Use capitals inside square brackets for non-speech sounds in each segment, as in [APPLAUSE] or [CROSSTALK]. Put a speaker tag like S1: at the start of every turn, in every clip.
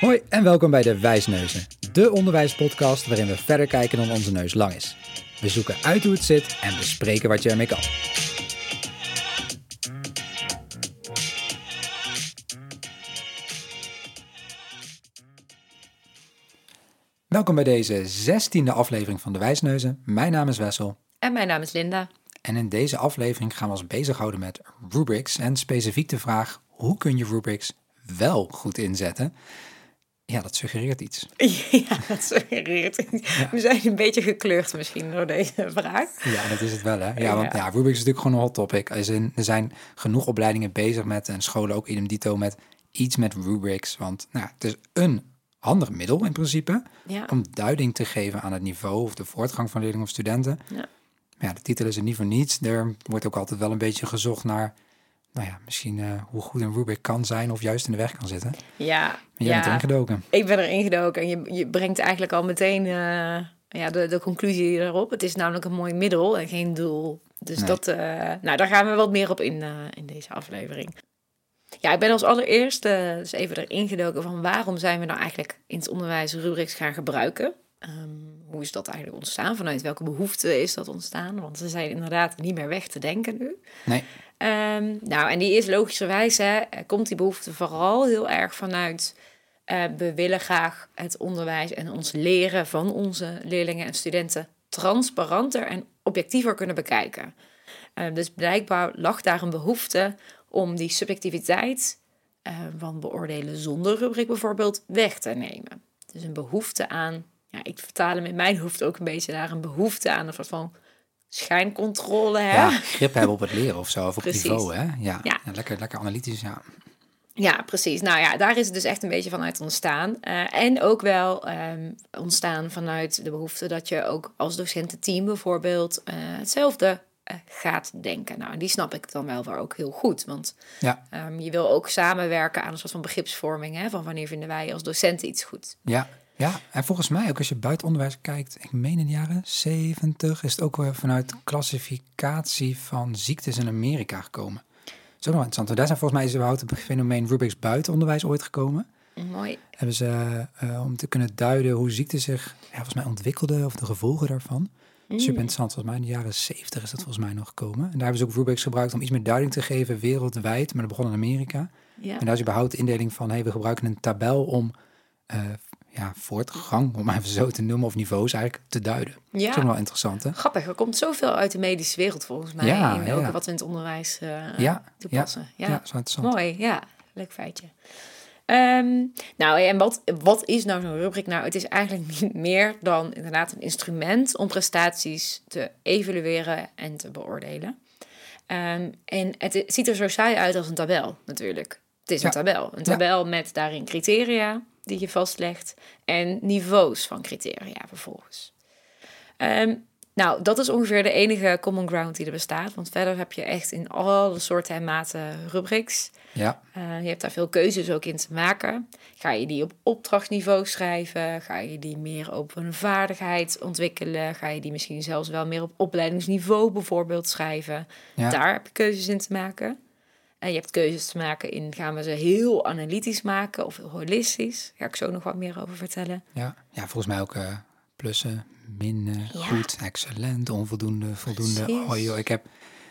S1: Hoi en welkom bij de Wijsneuzen, de onderwijspodcast waarin we verder kijken dan onze neus lang is. We zoeken uit hoe het zit en bespreken wat je ermee kan. Welkom bij deze zestiende aflevering van de Wijsneuzen. Mijn naam is Wessel.
S2: En mijn naam is Linda.
S1: En in deze aflevering gaan we ons bezighouden met rubrics en specifiek de vraag hoe kun je rubrics wel goed inzetten. [LAUGHS] Ja, dat suggereert iets.
S2: Ja, dat suggereert iets. We zijn een beetje gekleurd misschien door deze vraag.
S1: Ja, dat is het wel, hè? Ja, want ja, rubrics is natuurlijk gewoon een hot topic. Er zijn genoeg opleidingen bezig met, en scholen ook in dito, met iets met rubrics. Want nou, het is een handig middel in principe
S2: Ja.
S1: om duiding te geven aan het niveau of de voortgang van leerlingen of studenten.
S2: Ja.
S1: Maar ja, de titel is er niet voor niets. Er wordt ook altijd wel een beetje gezocht naar, nou ja, misschien eh, hoe goed een rubric kan zijn of juist in de weg kan zitten.
S2: Ja,
S1: En jij bent
S2: ja.
S1: ingedoken.
S2: ik ben erin gedoken en je, je brengt eigenlijk al meteen eh, ja, de, de conclusie erop. Het is namelijk een mooi middel en geen doel. Dus
S1: Nee.
S2: dat, eh, nou, daar gaan we wat meer op in, in deze aflevering. Ja, ik ben als allereerste dus even erin gedoken van waarom zijn we nou eigenlijk in het onderwijs rubrics gaan gebruiken? Ehm, hoe is dat eigenlijk ontstaan? Vanuit welke behoefte is dat ontstaan? Want ze zijn inderdaad niet meer weg te denken nu.
S1: Nee,
S2: Ehm, nou, en die is logischerwijs, hè, komt die behoefte vooral heel erg vanuit... eh, we willen graag het onderwijs en ons leren van onze leerlingen en studenten... transparanter en objectiever kunnen bekijken. Eh, dus blijkbaar lag daar een behoefte om die subjectiviteit eh, van beoordelen zonder rubriek bijvoorbeeld weg te nemen. Dus een behoefte aan, ja, ik vertaal hem in mijn hoofd ook een beetje naar een behoefte aan een van schijncontrole. Hè?
S1: ja, grip hebben op het leren of zo, of op
S2: Precies.
S1: niveau, hè? Ja,
S2: Ja.
S1: Lekker, lekker analytisch, ja.
S2: Ja, precies. Nou ja, daar is het dus echt een beetje vanuit ontstaan. Eh, en ook wel ehm, ontstaan vanuit de behoefte dat je ook als docententeam bijvoorbeeld eh, hetzelfde eh, gaat denken. Nou, en die snap ik dan wel weer ook heel goed. Want
S1: Ja,
S2: ehm, je wil ook samenwerken aan een soort van begripsvorming. Hè, van wanneer vinden wij als docenten iets goed.
S1: ja, ja. En volgens mij, ook als je buiten onderwijs kijkt, ik meen in de jaren 70, is het ook weer vanuit klassificatie van ziektes in Amerika gekomen. Ook nog interessant. want Daar zijn volgens mij is überhaupt het fenomeen rubrics buiten onderwijs ooit gekomen.
S2: Mooi.
S1: Hebben ze, eh, om te kunnen duiden hoe ziekte zich ja, volgens mij ontwikkelde of de gevolgen daarvan. Super interessant, volgens mij in de jaren 70 is dat volgens mij nog gekomen. En daar hebben ze ook rubrics gebruikt om iets meer duiding te geven wereldwijd, maar dat begon in Amerika.
S2: Ja.
S1: En daar is überhaupt de indeling van, hey, we gebruiken een tabel om eh, ja, voortgang, om even zo te noemen, of niveaus eigenlijk te duiden. Dat is ook
S2: ja.
S1: wel interessant, hè?
S2: Grappig, er komt zoveel uit de medische wereld volgens mij.
S1: Ja,
S2: in
S1: ja, ja.
S2: wat we in het onderwijs eh,
S1: Ja, ja,
S2: toepassen.
S1: ja, is wel interessant.
S2: Mooi, ja. Leuk feitje. Ehm, nou, en wat, wat is nou zo'n rubriek? Nou, het is eigenlijk [LAUGHS] niet meer dan inderdaad een instrument om prestaties te evalueren en te beoordelen. Ehm, en het ziet er zo saai uit als een tabel, natuurlijk. Het is
S1: Ja.
S2: een tabel. Een tabel met daarin criteria die je vastlegt en niveaus van criteria vervolgens. Ehm, nou, dat is ongeveer de enige common ground die er bestaat. Want verder heb je echt in alle soorten en maten rubrics.
S1: Ja,
S2: Uh, je hebt daar veel keuzes ook in te maken. Ga je die op opdrachtniveau schrijven? Ga je die meer op een vaardigheid ontwikkelen? Ga je die misschien zelfs wel meer op opleidingsniveau bijvoorbeeld schrijven?
S1: ja,
S2: Daar heb je keuzes in te maken. En je hebt keuzes te maken in gaan we ze heel analytisch maken of heel holistisch? Daar ga ik zo nog wat meer over vertellen.
S1: ja. ja, volgens mij ook eh, plussen, minnen,
S2: Ja.
S1: goed, excellent, onvoldoende, voldoende.
S2: Precies.
S1: Oh joh, ik heb,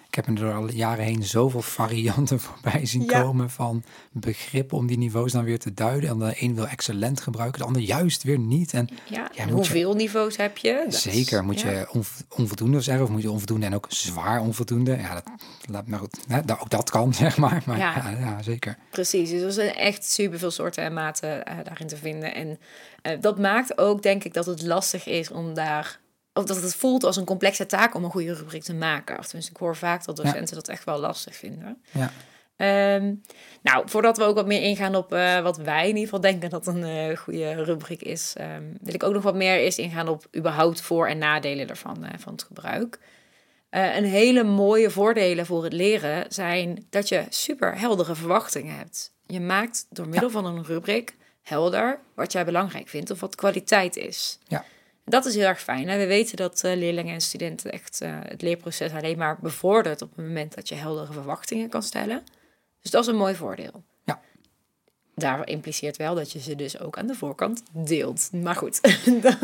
S1: ik heb er door alle jaren heen zoveel varianten [LAUGHS] voorbij zien
S2: Ja.
S1: komen van begrippen om die niveaus dan weer te duiden. En de een wil excellent gebruiken, de ander juist weer niet. En
S2: Ja,
S1: Ja,
S2: en
S1: moet je-
S2: hoeveel niveaus heb je? Dat
S1: Zeker, moet
S2: ja.
S1: je onv- onvoldoende zeggen, of moet je onvoldoende en ook zwaar onvoldoende. Ja, dat, laat maar goed, hè, dat- ook dat kan, [LAUGHS] zeg maar. Maar ja,
S2: Ja.
S1: ja, zeker.
S2: Precies, dus er zijn echt superveel soorten en maten eh, daarin te vinden. En eh, dat maakt ook, denk ik, dat het lastig is om daar... Of dat het voelt als een complexe taak om een goede rubriek te maken. Of tenminste, ik hoor vaak dat docenten dat echt wel lastig vinden.
S1: Ja,
S2: Ehm, nou, voordat we ook wat meer ingaan op eh, wat wij in ieder geval denken dat een eh, goede rubriek is, ehm, wil ik ook nog wat meer eerst ingaan op überhaupt voor- en nadelen ervan, eh, van het gebruik. Een hele mooie voordelen voor het leren zijn dat je super heldere verwachtingen hebt. Je maakt door middel van een rubriek helder wat jij belangrijk vindt of wat kwaliteit is.
S1: ja,
S2: Dat is heel erg fijn. Hè? We weten dat eh, leerlingen en studenten echt eh, het leerproces alleen maar bevordert op het moment dat je heldere verwachtingen kan stellen. Dus dat is een mooi voordeel.
S1: Ja.
S2: daar impliceert wel dat je ze dus ook aan de voorkant deelt. Maar goed.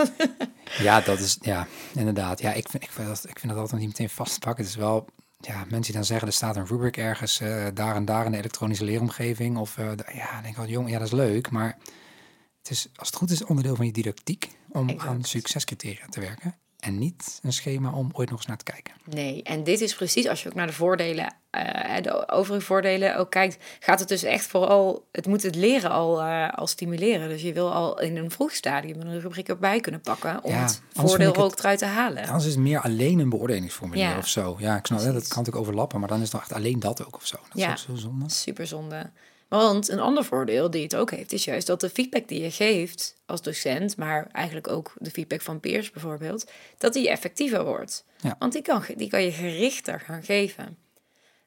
S2: [LAUGHS]
S1: ja, dat is, ja, inderdaad. Ja, ik vind, ik vind, dat, ik vind dat altijd niet meteen vast te pakken. Het is wel, ja, mensen die dan zeggen, er staat een rubric ergens uh, daar en daar in de elektronische leeromgeving. Of, uh, ja, dan denk ik wel, jong, ja, dat is leuk, maar het is, als het goed is, onderdeel van je didactiek om exact. aan succescriteria te werken. En niet een schema om ooit nog eens naar te kijken.
S2: Nee, en dit is precies, als je ook naar de voordelen, uh, de overige voordelen ook kijkt, gaat het dus echt vooral, het moet het leren al, uh, al stimuleren. Dus je wil al in een vroeg stadium een rubriek erbij kunnen pakken om ja, het voordeel ook eruit te halen.
S1: Anders is het meer alleen een beoordelingsformulier ja, of zo. Ja, ik snap, dat kan natuurlijk overlappen, maar dan is het echt alleen dat ook of zo. Dat
S2: ja,
S1: is ook zo zonde.
S2: super zonde. Want een ander voordeel die het ook heeft, is juist dat de feedback die je geeft als docent, maar eigenlijk ook de feedback van peers bijvoorbeeld, dat die effectiever wordt.
S1: Ja.
S2: Want die kan, die kan je gerichter gaan geven.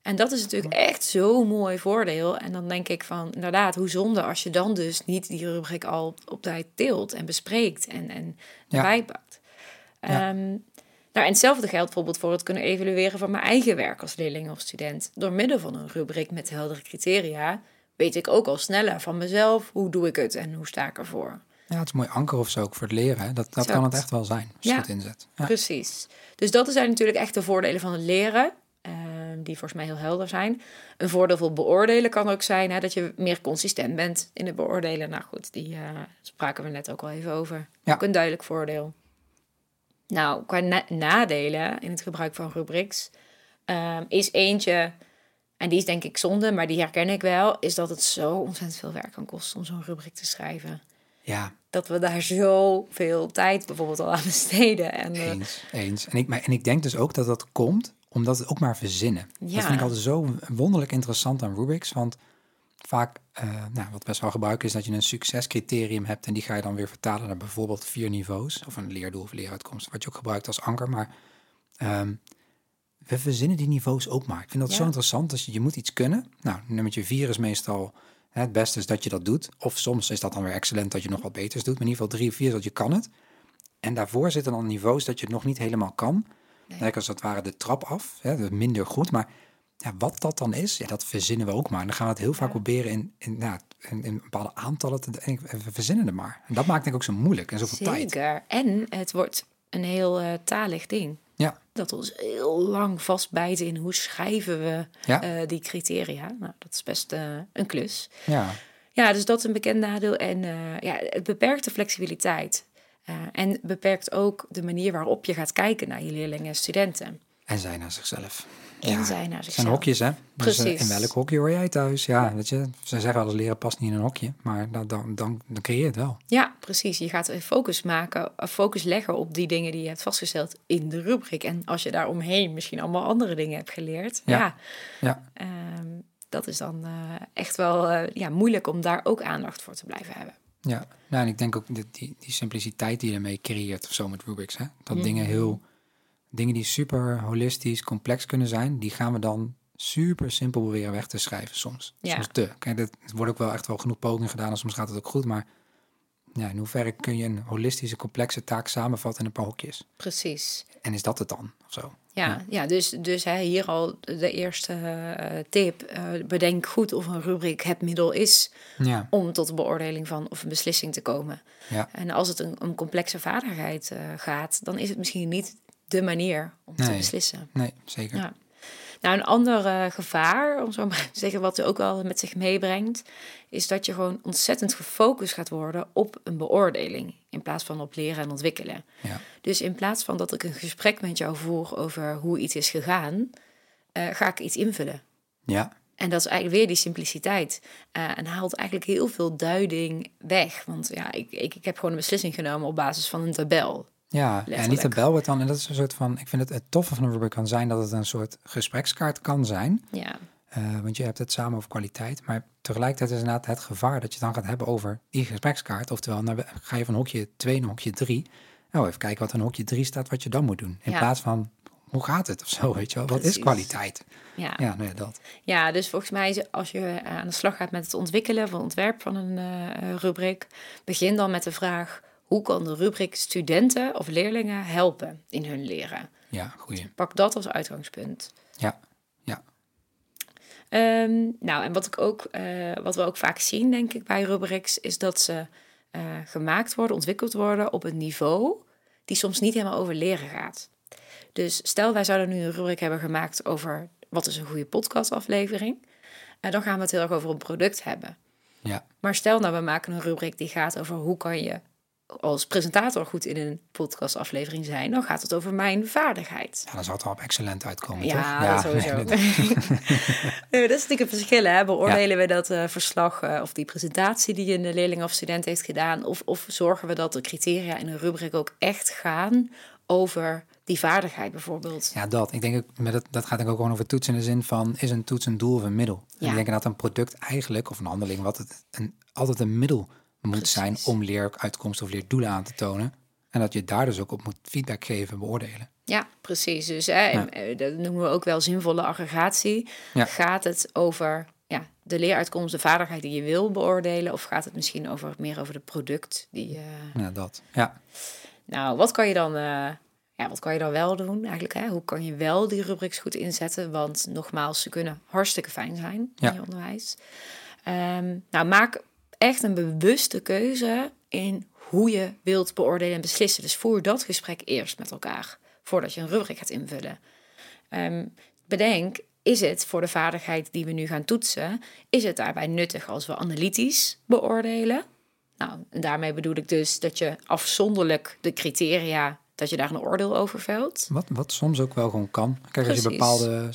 S2: En dat is natuurlijk echt zo'n mooi voordeel. En dan denk ik van, inderdaad, hoe zonde als je dan dus niet die rubriek al op tijd deelt en bespreekt en, en
S1: Ja.
S2: bijpakt.
S1: Ja.
S2: Ehm, nou, en hetzelfde geldt bijvoorbeeld voor het kunnen evalueren van mijn eigen werk als leerling of student. Door middel van een rubriek met heldere criteria weet ik ook al sneller van mezelf hoe doe ik het en hoe sta ik ervoor.
S1: Ja, het is een mooi anker of zo ook voor het leren. hè. Dat, dat
S2: Exact.
S1: kan het echt wel zijn, als je
S2: Ja.
S1: het inzet. Ja.
S2: Precies. Dus dat zijn natuurlijk echt de voordelen van het leren, eh, die volgens mij heel helder zijn. Een voordeel voor beoordelen kan ook zijn hè, dat je meer consistent bent in het beoordelen. Nou goed, die eh, spraken we net ook al even over.
S1: Ja.
S2: Ook een duidelijk voordeel. Nou, qua na- nadelen in het gebruik van rubrics ehm, is eentje, en die is denk ik zonde, maar die herken ik wel, is dat het zo ontzettend veel werk kan kosten om zo'n rubriek te schrijven.
S1: ja,
S2: Dat we daar zoveel tijd bijvoorbeeld al aan besteden. En, eh,
S1: eens. eens. En, ik, maar, en ik denk dus ook dat dat komt omdat het ook maar verzinnen. Dat
S2: Ja.
S1: vind ik altijd zo wonderlijk interessant aan rubrics. Want vaak, eh, nou, wat best wel gebruikt is, dat je een succescriterium hebt en die ga je dan weer vertalen naar bijvoorbeeld vier niveaus of een leerdoel of leeruitkomst, wat je ook gebruikt als anker. Maar ehm, we verzinnen die niveaus ook maar. Ik vind dat
S2: Ja.
S1: zo interessant. Dus je, moet iets kunnen. Nou, nummertje vier is meestal hè, het beste is dat je dat doet. Of soms is dat dan weer excellent dat je nog wat beters doet. Maar in ieder geval drie of vier is dat je kan het. En daarvoor zitten dan niveaus dat je het nog niet helemaal kan.
S2: Nee.
S1: Lijkt als het ware de trap af. Hè, minder goed. Maar ja, wat dat dan is, ja, dat verzinnen we ook maar. En dan gaan we het heel vaak
S2: Ja.
S1: proberen in, in, ja, in, in bepaalde aantallen te en we verzinnen er maar. En dat maakt denk ik ook zo moeilijk en zoveel tijd.
S2: Zeker. En het wordt een heel eh, talig ding.
S1: Ja,
S2: Dat ons heel lang vastbijten in hoe schrijven we
S1: Ja.
S2: eh, die criteria. Nou, dat is best eh, een klus.
S1: ja,
S2: Ja, dus dat is een bekend nadeel. En eh, ja, het beperkt de flexibiliteit. En beperkt ook de manier waarop je gaat kijken naar je leerlingen en studenten.
S1: En zij naar zichzelf.
S2: En
S1: Ja,
S2: zij naar
S1: Het zijn
S2: zichzelf.
S1: hokjes, hè? Dus, eh,
S2: Precies.
S1: in welk hokje hoor jij thuis? Ja, weet je, ze zeggen wel eens leren past niet in een hokje, maar dan, dan, dan, dan creëer je het wel.
S2: Ja, precies. Je gaat focus maken, een focus leggen op die dingen die je hebt vastgesteld in de rubriek. En als je daar omheen misschien allemaal andere dingen hebt geleerd,
S1: Ja.
S2: ja,
S1: Ja,
S2: ehm, dat is dan eh, echt wel eh, ja, moeilijk om daar ook aandacht voor te blijven hebben.
S1: ja. Nou, en ik denk ook die, die, die simpliciteit die je ermee creëert of zo met rubrics, hè? Dat
S2: Mhm.
S1: dingen heel, dingen die super holistisch, complex kunnen zijn, die gaan we dan super simpel proberen weg te schrijven soms.
S2: Ja.
S1: Soms te. Kijk, dat er wordt ook wel echt wel genoeg pogingen gedaan en soms gaat het ook goed, maar ja, in hoeverre kun je een holistische, complexe taak samenvatten in een paar hokjes?
S2: Precies.
S1: En is dat het dan? Of zo?
S2: Ja, ja. dus, dus hè, hier al de eerste eh, tip. eh, bedenk goed of een rubriek het middel is
S1: Ja,
S2: om tot een beoordeling van of een beslissing te komen.
S1: ja,
S2: En als het een, een complexe vaardigheid eh, gaat, dan is het misschien niet de manier om te beslissen.
S1: nee, zeker.
S2: Ja. Nou, een ander eh, gevaar, om zo maar te zeggen, wat het ook wel met zich meebrengt, is dat je gewoon ontzettend gefocust gaat worden op een beoordeling, in plaats van op leren en ontwikkelen.
S1: Ja.
S2: Dus in plaats van dat ik een gesprek met jou voer over hoe iets is gegaan, eh, ga ik iets invullen.
S1: Ja,
S2: En dat is eigenlijk weer die simpliciteit. Eh, en haalt eigenlijk heel veel duiding weg. Want ja, ik, ik, ik heb gewoon een beslissing genomen op basis van een tabel.
S1: Ja, en die
S2: Letterlijk.
S1: tabel wordt dan, en dat is een soort van, ik vind het het toffe van een rubric kan zijn dat het een soort gesprekskaart kan zijn.
S2: Ja,
S1: Eh, want je hebt het samen over kwaliteit, maar tegelijkertijd is inderdaad het gevaar dat je dan gaat hebben over die gesprekskaart. Oftewel, nou, ga je van hokje 2 naar hokje 3. Nou, even kijken wat in hokje 3 staat, wat je dan moet doen. In
S2: Ja.
S1: plaats van, hoe gaat het of zo, weet je wel? Wat is kwaliteit?
S2: ja.
S1: Ja, nou ja, dat.
S2: Ja, dus volgens mij als je eh, aan de slag gaat met het ontwikkelen van ontwerp van een eh, rubriek, begin dan met de vraag: hoe kan de rubriek studenten of leerlingen helpen in hun leren?
S1: Ja, goeie.
S2: Pak dat als uitgangspunt.
S1: Ja, ja,
S2: Ehm, nou, en wat, ik ook, eh, wat we ook vaak zien, denk ik, bij rubrics, is dat ze eh, gemaakt worden, ontwikkeld worden op een niveau die soms niet helemaal over leren gaat. Dus stel, wij zouden nu een rubric hebben gemaakt over wat is een goede podcastaflevering. En dan gaan we het heel erg over een product hebben.
S1: Ja.
S2: Maar stel nou, we maken een rubriek die gaat over hoe kan je als presentator goed in een podcastaflevering zijn, dan gaat het over mijn vaardigheid.
S1: Ja, dan zou het al op excellent uitkomen,
S2: Ja,
S1: toch?
S2: dat sowieso. [LAUGHS]
S1: nee, [LAUGHS]
S2: Nee, dat is natuurlijk een verschil. Hè? Beoordelen we dat eh, verslag eh, of die presentatie die een leerling of student heeft gedaan? Of, of zorgen we dat de criteria in een rubriek ook echt gaan over die vaardigheid bijvoorbeeld?
S1: Ja, dat. Ik denk ook, met het, dat gaat denk ik ook gewoon over toetsen in de zin van, is een toets een doel of een middel? En
S2: Ja.
S1: ik denk dat een product eigenlijk, of een handeling, wat het een, altijd een middel moet
S2: Precies.
S1: zijn om leeruitkomsten of leerdoelen aan te tonen. En dat je daar dus ook op moet feedback geven, beoordelen.
S2: Ja, precies. Dus hè,
S1: Ja.
S2: eh, dat noemen we ook wel zinvolle aggregatie.
S1: Ja.
S2: Gaat het over ja, de leeruitkomst, de vaardigheid die je wil beoordelen? Of gaat het misschien over, meer over het product die je...
S1: Ja, dat. Ja,
S2: Nou, wat kan je dan, eh, ja, wat kan je dan wel doen eigenlijk? Hè? Hoe kan je wel die rubrics goed inzetten? Want nogmaals, ze kunnen hartstikke fijn zijn
S1: Ja.
S2: in je onderwijs. Ehm, nou, maak echt een bewuste keuze in hoe je wilt beoordelen en beslissen. Dus voer dat gesprek eerst met elkaar voordat je een rubric gaat invullen. Ehm, bedenk, is het voor de vaardigheid die we nu gaan toetsen, is het daarbij nuttig als we analytisch beoordelen? Nou, en daarmee bedoel ik dus dat je afzonderlijk de criteria, dat je daar een oordeel over velt.
S1: wat, wat soms ook wel gewoon kan. Kijk, als je bepaalde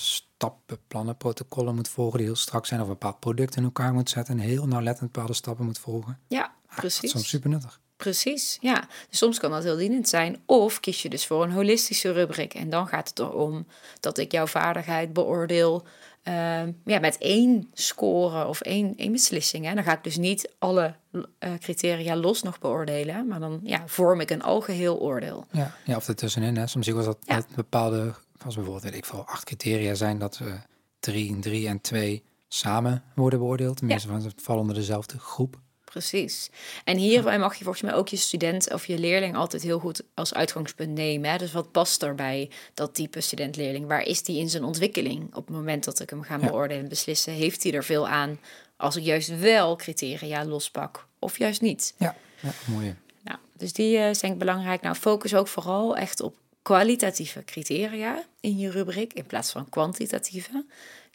S1: stappen, plannen, protocollen moet volgen die heel strak zijn, of een bepaald product in elkaar moet zetten en heel nauwlettend bepaalde stappen moet volgen.
S2: Ja,
S1: Ah, Dat is
S2: precies.
S1: soms super nuttig.
S2: Precies, ja. Dus soms kan dat heel dienend zijn. Of kies je dus voor een holistische rubriek. En dan gaat het erom dat ik jouw vaardigheid beoordeel ehm, ja, met één score of één, één beslissing. Hè. Dan ga ik dus niet alle eh, criteria los nog beoordelen. Maar dan ja, vorm ik een algeheel oordeel.
S1: Ja, ja of ertussenin. Hè. Soms zie ik wel dat,
S2: Ja.
S1: dat bepaalde, als bijvoorbeeld, weet ik veel, acht criteria zijn dat we drie, drie en twee samen worden beoordeeld. Tenminste, van het vallen onder dezelfde groep.
S2: Precies. En hierbij mag je volgens mij ook je student of je leerling altijd heel goed als uitgangspunt nemen. Hè? Dus wat past er bij dat type student-leerling? Waar is die in zijn ontwikkeling? Op het moment dat ik hem ga
S1: Ja.
S2: beoordelen en beslissen, heeft hij er veel aan als ik juist wel criteria lospak of juist niet?
S1: Ja, ja mooi.
S2: Nou, dus die denk ik belangrijk. Nou, focus ook vooral echt op kwalitatieve criteria in je rubriek in plaats van kwantitatieve.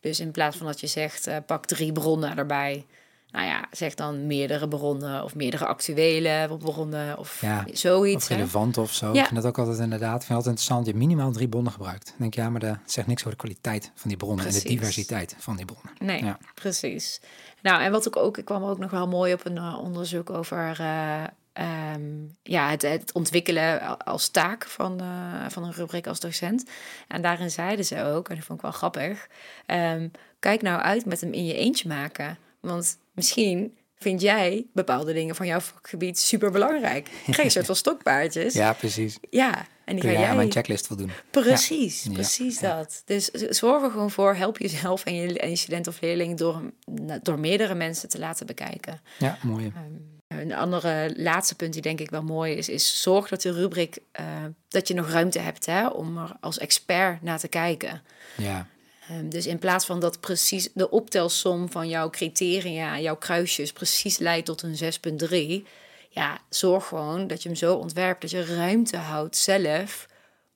S2: Dus in plaats van dat je zegt, eh, pak drie bronnen erbij. Nou ja, zeg dan meerdere bronnen of meerdere actuele bronnen of
S1: Ja,
S2: zoiets.
S1: Of
S2: hè.
S1: relevant of zo.
S2: Ja.
S1: Ik vind dat ook altijd inderdaad. Ik vind het altijd interessant. Je hebt minimaal drie bronnen gebruikt. Dan denk ik, ja, maar dat zegt niks over de kwaliteit van die bronnen en de diversiteit van die bronnen.
S2: Nee,
S1: Ja.
S2: precies. Nou, en wat ik ook, ik kwam ook nog wel mooi op een eh, onderzoek over eh, ehm, ja, het, het ontwikkelen als taak van, eh, van een rubriek als docent. En daarin zeiden ze ook, en dat vond ik wel grappig, ehm, kijk nou uit met hem in je eentje maken. Want misschien vind jij bepaalde dingen van jouw vakgebied super belangrijk. [LAUGHS] Krijg je een soort van stokpaardjes.
S1: Ja, precies.
S2: Ja, en die
S1: Kun
S2: ga
S1: jij aan mijn checklist voldoen?
S2: Precies,
S1: Ja.
S2: precies
S1: Ja.
S2: dat. Dus zorg er gewoon voor, help jezelf en je, en je student of leerling door, door meerdere mensen te laten bekijken.
S1: Ja, mooi.
S2: Een andere laatste punt die denk ik wel mooi is, is zorg dat de rubriek, eh, dat je nog ruimte hebt hè, om er als expert naar te kijken.
S1: Ja,
S2: Ehm, dus in plaats van dat precies de optelsom van jouw criteria, jouw kruisjes, precies leidt tot een 6,3. Ja, zorg gewoon dat je hem zo ontwerpt dat je ruimte houdt zelf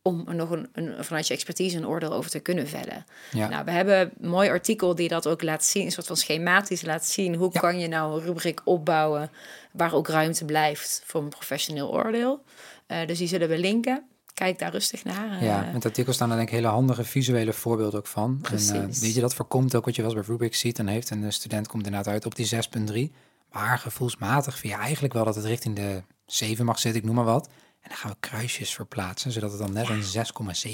S2: om er nog een, een, vanuit je expertise een oordeel over te kunnen vellen.
S1: ja.
S2: Nou, we hebben een mooi artikel die dat ook laat zien, een soort van schematisch laat zien. Hoe
S1: Ja.
S2: kan je nou een rubriek opbouwen waar ook ruimte blijft voor een professioneel oordeel? Eh, dus die zullen we linken. Kijk daar rustig naar. eh.
S1: Ja, in het artikel staan er denk ik hele handige visuele voorbeelden ook van. En, eh, weet je, dat voorkomt ook wat je wel eens bij Rubik ziet en heeft. En de student komt inderdaad uit op die 6.3. Maar gevoelsmatig vind je eigenlijk wel dat het richting de 7 mag zitten, ik noem maar wat. En dan gaan we kruisjes verplaatsen, zodat het dan net een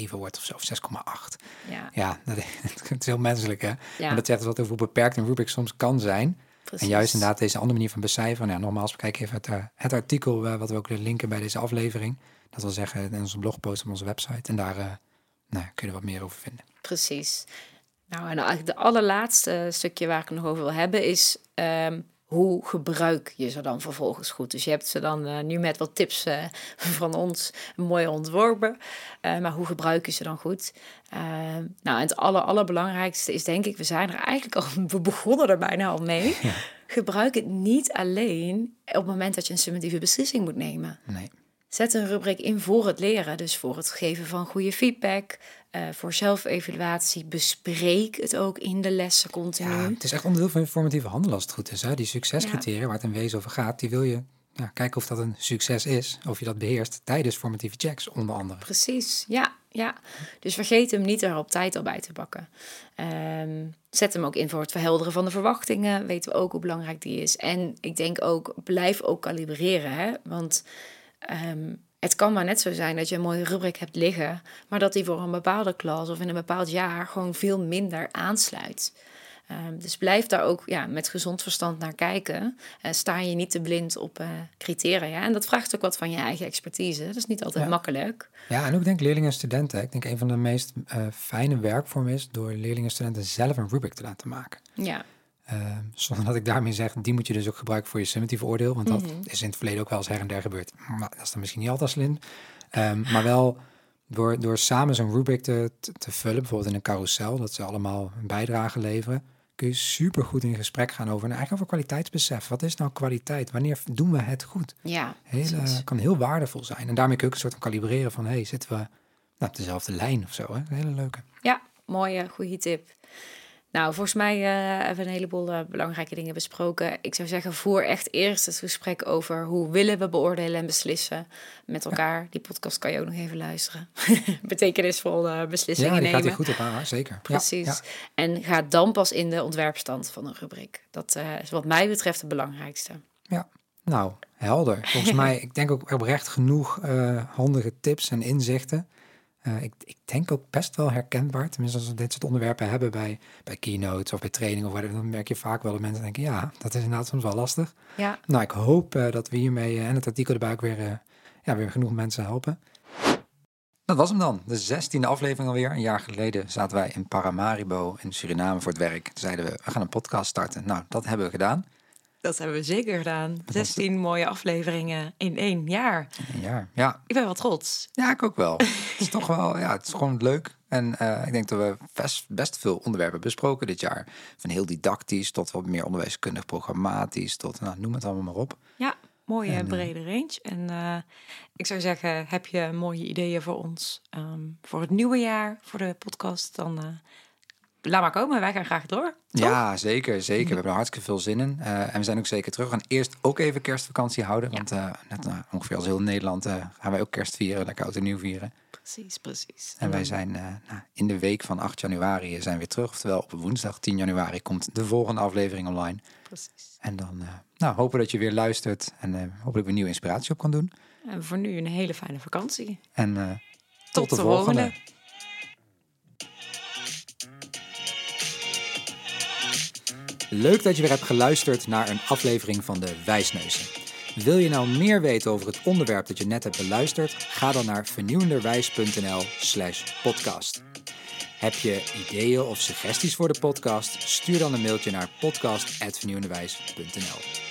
S1: 6,7 wordt of zo, of 6,8.
S2: ja,
S1: Ja, dat, [LAUGHS] het is heel menselijk hè.
S2: Ja.
S1: Maar dat zegt dus wat over hoe beperkt een Rubik soms kan zijn.
S2: precies.
S1: En juist inderdaad deze andere manier van becijferen. Nou, nogmaals, bekijk even het, eh, het artikel eh, wat we ook willen linken bij deze aflevering. Dat wil zeggen in onze blogpost op onze website. En daar eh, nou, kun je wat meer over vinden.
S2: Precies. Nou, en eigenlijk de allerlaatste stukje waar ik nog over wil hebben is... ehm, hoe gebruik je ze dan vervolgens goed? Dus je hebt ze dan eh, nu met wat tips uh, [LAUGHS] van ons mooi ontworpen. Uh, maar hoe gebruik je ze dan goed? nou, het aller, allerbelangrijkste is denk ik, we zijn er eigenlijk al, [LAUGHS] we begonnen er bijna al mee. Gebruik het niet alleen op het moment dat je een summatieve beslissing moet nemen.
S1: Nee.
S2: Zet een rubriek in voor het leren, dus voor het geven van goede feedback, uh, voor zelfevaluatie. Bespreek het ook in de lessen continu.
S1: Ja, het is echt onderdeel van informatieve handel als het goed is. Hè? Die succescriteria waar het in wezen over gaat, die wil je ja, kijken of dat een succes is, of je dat beheerst tijdens formatieve checks onder andere.
S2: Precies, ja. ja. Dus vergeet hem niet er op tijd al bij te pakken. Um, zet hem ook in voor het verhelderen van de verwachtingen. Weten we ook hoe belangrijk die is. En ik denk ook, blijf ook kalibreren. Hè? Want um, het kan maar net zo zijn dat je een mooie rubriek hebt liggen, maar dat die voor een bepaalde klas of in een bepaald jaar gewoon veel minder aansluit. Um, dus blijf daar ook ja, met gezond verstand naar kijken. Uh, sta je niet te blind op uh, criteria. En dat vraagt ook wat van je eigen expertise. Dat is niet altijd makkelijk.
S1: Ja, en ook denk leerlingen en studenten. Ik denk een van de meest uh, fijne werkvormen is door leerlingen en studenten zelf een rubric te laten maken.
S2: Ja.
S1: Ehm, zonder dat ik daarmee zeg, die moet je dus ook gebruiken voor je summatieve oordeel. Want dat mhm. is in het verleden ook wel eens her en der gebeurd. Maar dat is dan misschien niet altijd slim. Um, maar wel door, door samen zo'n rubric te, te, vullen, bijvoorbeeld in een carousel, dat ze allemaal een bijdrage leveren, kun je super goed in gesprek gaan over, eigenlijk over kwaliteitsbesef. Wat is nou kwaliteit? Wanneer doen we het goed?
S2: Ja,
S1: kan heel waardevol zijn. En daarmee kun je ook een soort van kalibreren van, hey, zitten we nou, op dezelfde lijn of zo? Hè? Een hele leuke.
S2: Ja, mooie, goede tip. Nou, volgens mij uh, hebben we een heleboel uh, belangrijke dingen besproken. Ik zou zeggen, voer echt eerst het gesprek over hoe willen we beoordelen en beslissen met elkaar. Die podcast kan je ook nog even luisteren. [LAUGHS] Betekenisvol uh, beslissingen
S1: ja,
S2: die nemen.
S1: gaat er goed op aan, zeker.
S2: Precies. Ja, En ga dan pas in de ontwerpstand van een rubriek. Dat is wat mij betreft het belangrijkste.
S1: Ja, nou, helder. Volgens [LAUGHS] mij, ik denk ook oprecht genoeg handige tips en inzichten. Uh, ik, ik, denk ook best wel herkenbaar. Tenminste, als we dit soort onderwerpen hebben bij, bij keynotes of bij training of whatever, dan merk je vaak wel dat mensen denken, ja, dat is inderdaad soms wel lastig.
S2: Ja.
S1: Nou, ik hoop uh, dat we hiermee uh, en het artikel erbij ook weer, ja, weer genoeg mensen helpen. Dat was hem dan, de zestiende aflevering alweer. Een jaar geleden zaten wij in Paramaribo in Suriname voor het werk. Toen zeiden we, we gaan een podcast starten. Nou, dat hebben we gedaan.
S2: Dat hebben we zeker gedaan. 16 mooie afleveringen in één jaar.
S1: Een jaar, ja.
S2: Ik ben wel trots.
S1: Ja, ik ook wel. het is toch wel, ja, het is gewoon leuk. En uh, ik denk dat we best, best veel onderwerpen besproken dit jaar. Van heel didactisch tot wat meer onderwijskundig, programmatisch, tot nou, noem het allemaal maar op.
S2: Ja, mooie en, brede range. En uh, ik zou zeggen, heb je mooie ideeën voor ons um, voor het nieuwe jaar, voor de podcast, dan uh, laat maar komen, wij gaan graag door.
S1: Ja, zeker, zeker. We hebben er hartstikke veel zin in. Uh, en we zijn ook zeker terug. We gaan eerst ook even kerstvakantie houden. Want uh, net uh, ongeveer als heel Nederland gaan wij ook kerst vieren. Lekker oud en nieuw vieren.
S2: Precies, precies.
S1: En wij zijn nou, in de week van 8 januari zijn we weer terug. Oftewel op woensdag 10 januari komt de volgende aflevering online.
S2: Precies.
S1: En dan nou, hopen dat je weer luistert. En hopelijk weer nieuwe inspiratie op kan doen.
S2: En voor nu een hele fijne vakantie.
S1: En tot,
S2: tot,
S1: de, volgende.
S2: volgende.
S1: Leuk dat je weer hebt geluisterd naar een aflevering van de Wijsneuzen. Wil je nou meer weten over het onderwerp dat je net hebt beluisterd? Ga dan naar vernieuwenderwijs.nl/slash podcast. Heb je ideeën of suggesties voor de podcast? Stuur dan een mailtje naar podcast.vernieuwenderwijs.nl.